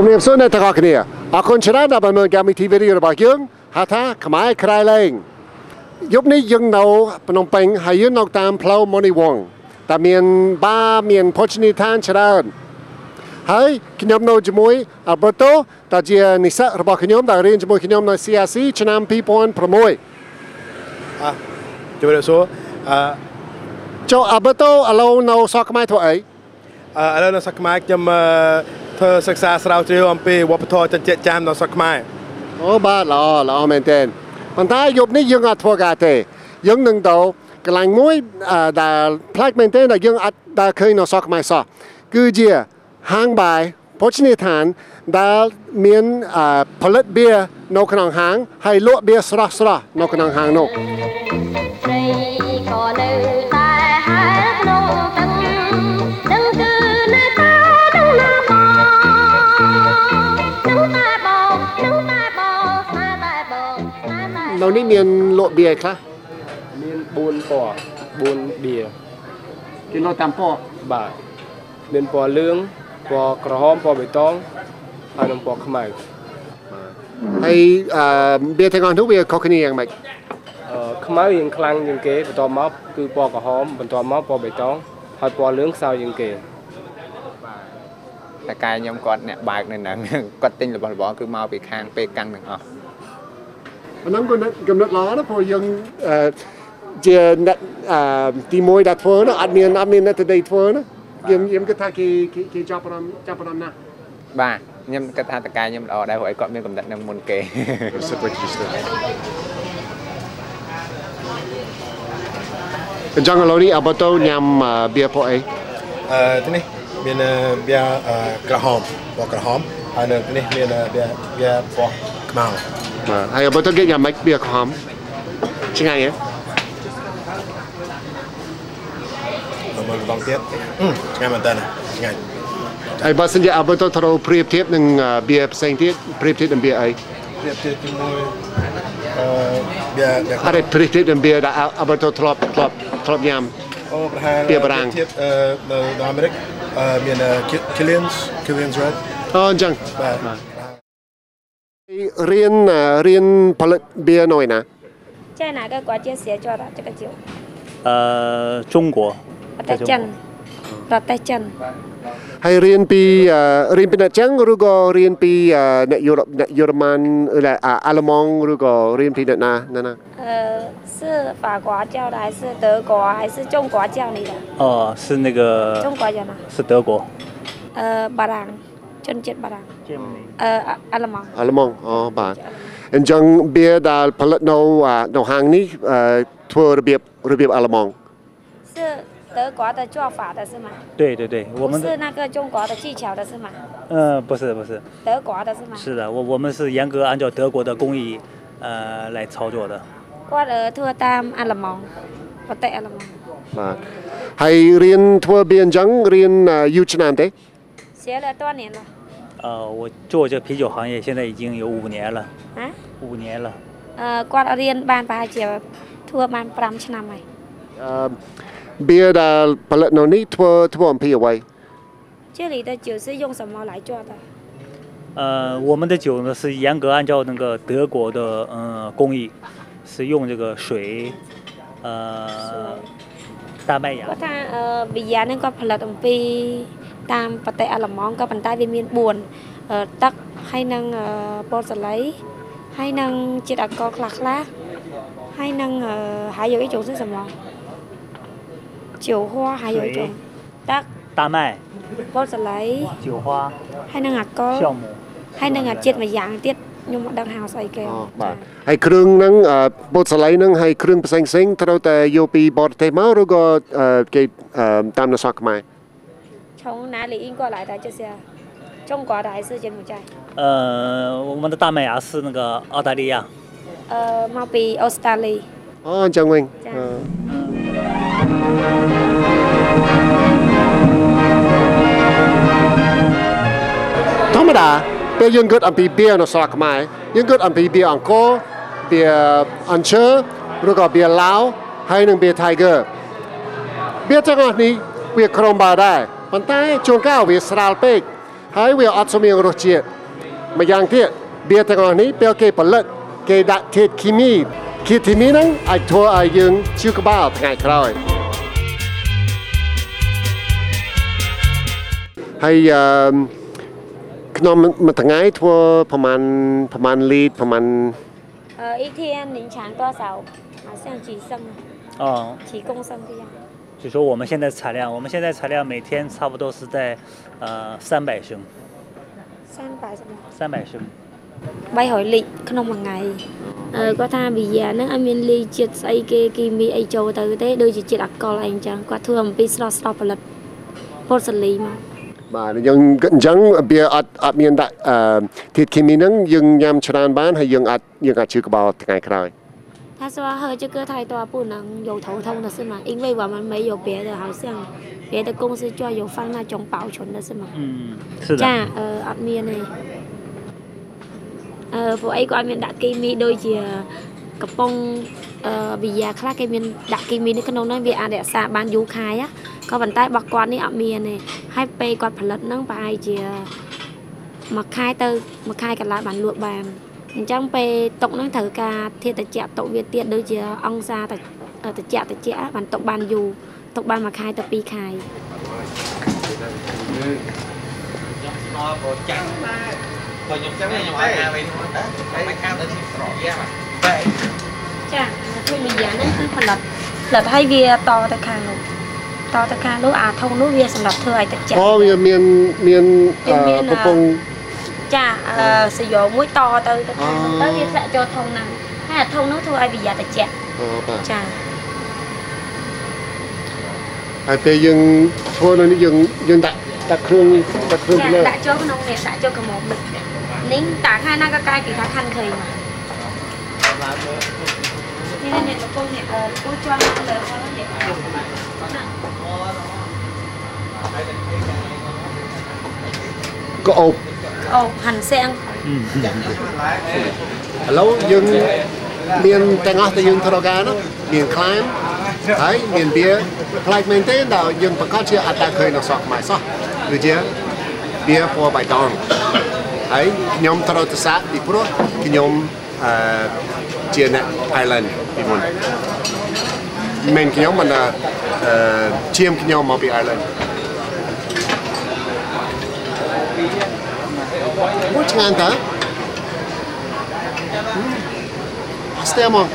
ជំរាបសួរអ្នកទាំងអស់គ្នាអរគុណច្រើនដែលបានមើលកម្មវិធីវីដេអូរបស់យើងហៅថាខ្មែរក្រៃលែងយប់នេះយើងនៅភ្នំពេញហើយយើងនៅតាមផ្លូវមនីវងศ์តែមានបារមានភោជនីយដ្ឋានច្រើនហើយខ្ញុំនៅជាមួយ Alberto ដែលជានិស្សិតរបស់ខ្ញុំដែលរៀនជាមួយខ្ញុំនៅ CRC ឆ្នាំ2006អ่ะជម្រាបសួរអឺចូល Alberto ឥឡូវនៅសកខ្មែរធ្វើអីអឺឥឡូវនៅស្រុកខ្មែរខ្ញុំអឺ ធ្វើសិក្សាស្រាវជ្រាវអំពីវប្បធម៌ចិញ្ចែកចាមនៅស្រុកខ្មែរអូបាទល្អល្អមែនទែនប៉ុន្តែយប់នេះយើងអត់ធ្វើការទេយើងនឹងទៅកន្លែងមួយអឺដែលផ្លាច់មែនទែនដែលយើងអត់ដែលឃើញនៅសកខ្មែរសោះគឺជាហាងបាយភោជនីយដ្ឋានដែលមានអឺផលិតបៀរនៅក្នុងហាងហើយលក់បៀរស្រស់ស្រស់នៅក្នុងហាងនោះត្រីក៏នៅ នេហ៍តែនៅនេះមានលក់បៀរអីខ្លះមាន4ពណ៌4បៀគេលក់តាមពណ៌បាទមានពណ៌លឿងពណ៌ក្រហមពណ៌បៃតងហើយនិងពណ៌ខ្មៅហើយអឺបៀរទាំងអស់នោះវាខុសគ្នាយ៉ាងម៉េចអឺខ្មៅរៀងខ្លាំងជាងគេបន្ទាប់មកគឺពណ៌ក្រហមបន្ទាប់មកពណ៌បៃតងហើយពណ៌លឿងខ្សោយជាងគេតែកាយខ្ញុំគាត់អ្នកបើកនៅហ្នឹងគាត់ទិញរបស់របរគឺមកពីខាងពេកាំងទាំងអស់ អាហ្នឹងក៏កំណត់ល្អណាស់ព្រោះយើងអឺជាអ្នកអឺទីមួយដែលធ្វើណាអត់មានអត់មានអ្នកទៅដេកធ្វើណាយើងយើងគិតថាគេគេគេចាប់អារម្មណ៍ចាប់អារម្មណ៍ណាស់បាទខ្ញុំគិតថាតកាយខ្ញុំល្អដែរព្រោះឲ្យគាត់មានកំណត់នឹងមុនគេអញ្ចឹងឥឡូវនេះអបតោញ៉ាំអឺបៀរពួកអីអឺទីនេះមានអឺបៀអឺក្រហមពណ៌ក្រហមហើយនៅទីនេះមានអឺបៀបៀពណ៌ខ្មៅ បាទហើយអបតោគេញ៉ាំម៉េចបៀរខំឆ្ងាញ់ហ៎ហើយមកម្ដងទៀតអឺឆ្ងាញ់មែនតើឆ្ងាញ់ហើយបើសិនជាអបតោត្រូវប្រៀបធៀបនឹងអឺបៀរផ្សេងទៀតប្រៀបធៀបនឹងបៀរអីប្រៀបធៀបជាមួយអឺបៀបៀអត់ប្រៀបធៀបនឹងបៀរដែលអបតោធ្លាប់ធ្លាប់ធ្លាប់ញ៉ាំអូប្រហែលបៀបារាំងធៀបអឺនៅនៅអាមេរិកអឺមាន Killians Killians Red អូអញ្ចឹងបាទ เรียนเรียนผลิตเบียร์หน่อยนะ在哪个国家学做的这个酒？呃，中国。在中国。เราไต้จันให้เรียนปีเรียนเป็นนักจังหรือก็เรียนปีนักยุโรปนักเยอรมันหรืออาลมองหรือก็เรียนปีนักนะนั่นนะเออ是法国教的还是德国还是中国教你的哦是那个中国人啊是德国呃巴郎จนเจ็ดบารัง 呃，阿勒芒。阿勒芒，哦，吧。恁将边达尔帕特那那那行呢？托边边阿勒芒。是德国的做法的是吗？对对对，我们。是那个中国的技巧的是吗？嗯，不是不是。德国的是吗？是的，我我们是严格按照德国的工艺呃来操作的。我托托边阿勒芒，我带阿勒芒。嘛。还练托边将练悠长的？学了多年了。呃，我做这啤酒行业现在已经有五年了，ហ៎ 五年了。 អឺគាត់រៀនបានប្រហែលជាធ្វើបាន5ឆ្នាំហើយ អឺបៀដែលផលិតនៅនេះធ្វើធ្វើអំពីអ្វី 这里的酒是用什么来做的？呃，我们的酒呢是严格按照那个德国的呃工艺，是用这个水，呃，大麦芽 គាត់ថាអឺវីយ៉ានឹងគាត់ផលិតអំពី តាមប្រទេសអាឡឺម៉ង់ក៏ប៉ុន្តែវាមាន4អឺទឹកហើយនឹងអឺពោតសលៃហើយនឹងជាតិអាល់កុលខ្លះខ្លះហើយនឹងអឺ还有一种是什么酒花还有一种ទឹក 大麦、 ពោតសលៃ 酒花、 ហើយនឹងអាល់កុល 酵母。 ហើយនឹងអាជាតិមួយយ៉ាងទៀតខ្ញុំមិនដឹងហៅស្អីគេ អូបាទហើយគ្រឿងហ្នឹងអឺពុតសលៃហ្នឹងហើយគ្រឿងផ្សេងផ្សេងៗត្រូវតែយកពីបរទេសមកឬក៏អឺគេអឺតាមនៅសកខ្មែរ 从哪里运过来的这些中国的还是柬埔寨呃，我们的大麦芽是那个澳大利亚。呃មកពីអូស្ត្រាលី អូអញ្ចឹងវិញ ចា៎ អឺធម្មតាពេលយើងគិតអំពីបៀនៅស្រុកខ្មែរយើងគិតអំពីបៀអង្គរបៀអញ្ជើឬក៏បៀឡាវហើយនិងបៀ Tiger បៀទាំងអស់នេះវាក្រុមបាដែរ ប៉ុន្តែជួនកាលវាស្រាលពេក ហើយវាអត់សមមានរសជាតិម្យ៉ាងទៀតបៀទាំងអស់នេះពេលគេផលិតគេដាក់ធាតុគីមីធាតុគីមីហ្នឹងអាចធ្វើឲ្យយើងឈឺក្បាលថ្ងៃក្រោយហើយអឺក្នុងមួយថ្ងៃធ្វើប្រហែលប្រហែលលីត្រប្រហែល ờ, ít thiên đến sáng toa sáu hảo像几升哦，几公升这样 就说我们现在产量，我们现在产量每天差不多是在呃三百升，三百什么三百升。 bay hỏi lịch ក្នុងមួយថ្ងៃអឺគាត់ថាវិយាហ្នឹងអត់មានលីជាតិស្អីគេគីមីអីចូលទៅទេដូចជាជាតិអាល់កុលអីអញ្ចឹងគាត់ធ្វើអំពីស្រស់ស្រស់ផលិតពោតសាលីមក បាទយើងអញ្ចឹងវាអត់អត់មានដាក់អឺធាតុគីមីហ្នឹងយើងញ៉ាំច្រើនបានហើយយើងអាចយើងអាចឈឺក្បាលថ្ងៃក្រោយ 他说喝这个太多不能有头痛的是吗？因为我们没有别的，好像别的公司就有放那种保存的是吗？嗯，是的。ចាអឺអត់មានទេអឺពួកអីក៏អត់មានដាក់គីមីដូចជាកំប៉ុងអឺវិយាខ្លះគេមានដាក់គីមីនៅក្នុងហ្នឹងវាអាចរក្សាបានយូរខែណាក៏ប៉ុន្តែរបស់គាត់នេះអត់មានទេហើយពេលគាត់ផលិតហ្នឹងប្រហែលជាមួយខែទៅមួយខែកន្លះបានលក់បាន អញ្ចឹងពេលຕົកហ្នឹងត្រូវការធាតុត្រជាក់ຕົកវាទៀតដូចជាអង្សាត្រត្រជាក់ត្រជាក់បានຕົកបានយូរຕົកបានមួយខែទៅពីរខែ ចាធ្វើវិញ្ញាណហ្នឹងគឺផលិតផលិតឲ្យវាតទៅខាងនោះតទៅខាងនោះអាធុងនោះវាសម្រាប់ធ្វើឲ្យតិច អូវាមានមានអ វាមាន ឺកំពុង ចាអឺសយោមួយតទៅទៅខាងនោះអូទៅវាធ្លាក់ចូលធុងហ្នឹងហើយអាធុងនោះធ្វើឲ្យវិញ្ញាណតិចអូបាទចាហើយពេលយើងធ្វើនៅនេះយើងយើងដាក់ដាក់គ្រឿងដាក់គ្រឿងចាទៅលើដាក់ចូលក្នុងនេះដាក់ចូលកម្មុំនេះនេះតាខាងណាក៏កាយគេថាខាន់ឃើញមកនេះនេះកំពុងនេះអឺគូជាន់លើហ្នឹងនេះណាក៏អូប អូហាន់សាំង嗯，ឥឡូវយើងមានទាំងអស់ដែលយើងធ្វើការនោះមានខ្លាញ់ហើយមានបៀប្លែកមែនទេដល់យើងប្រកាសជាអត់ដែលឃើញនៅសក់ខ្មែរសោះដូចជាបៀពណ៌បៃតងហើយខ្ញុំត្រូវទៅសាកពីព្រោះខ្ញុំអឺជាអ្នក Island ពីមុនមិនខ្ញុំមិនអឺជាមខ្ញុំមកពី Island អូឆ្ងាញ់តើស្ទែមក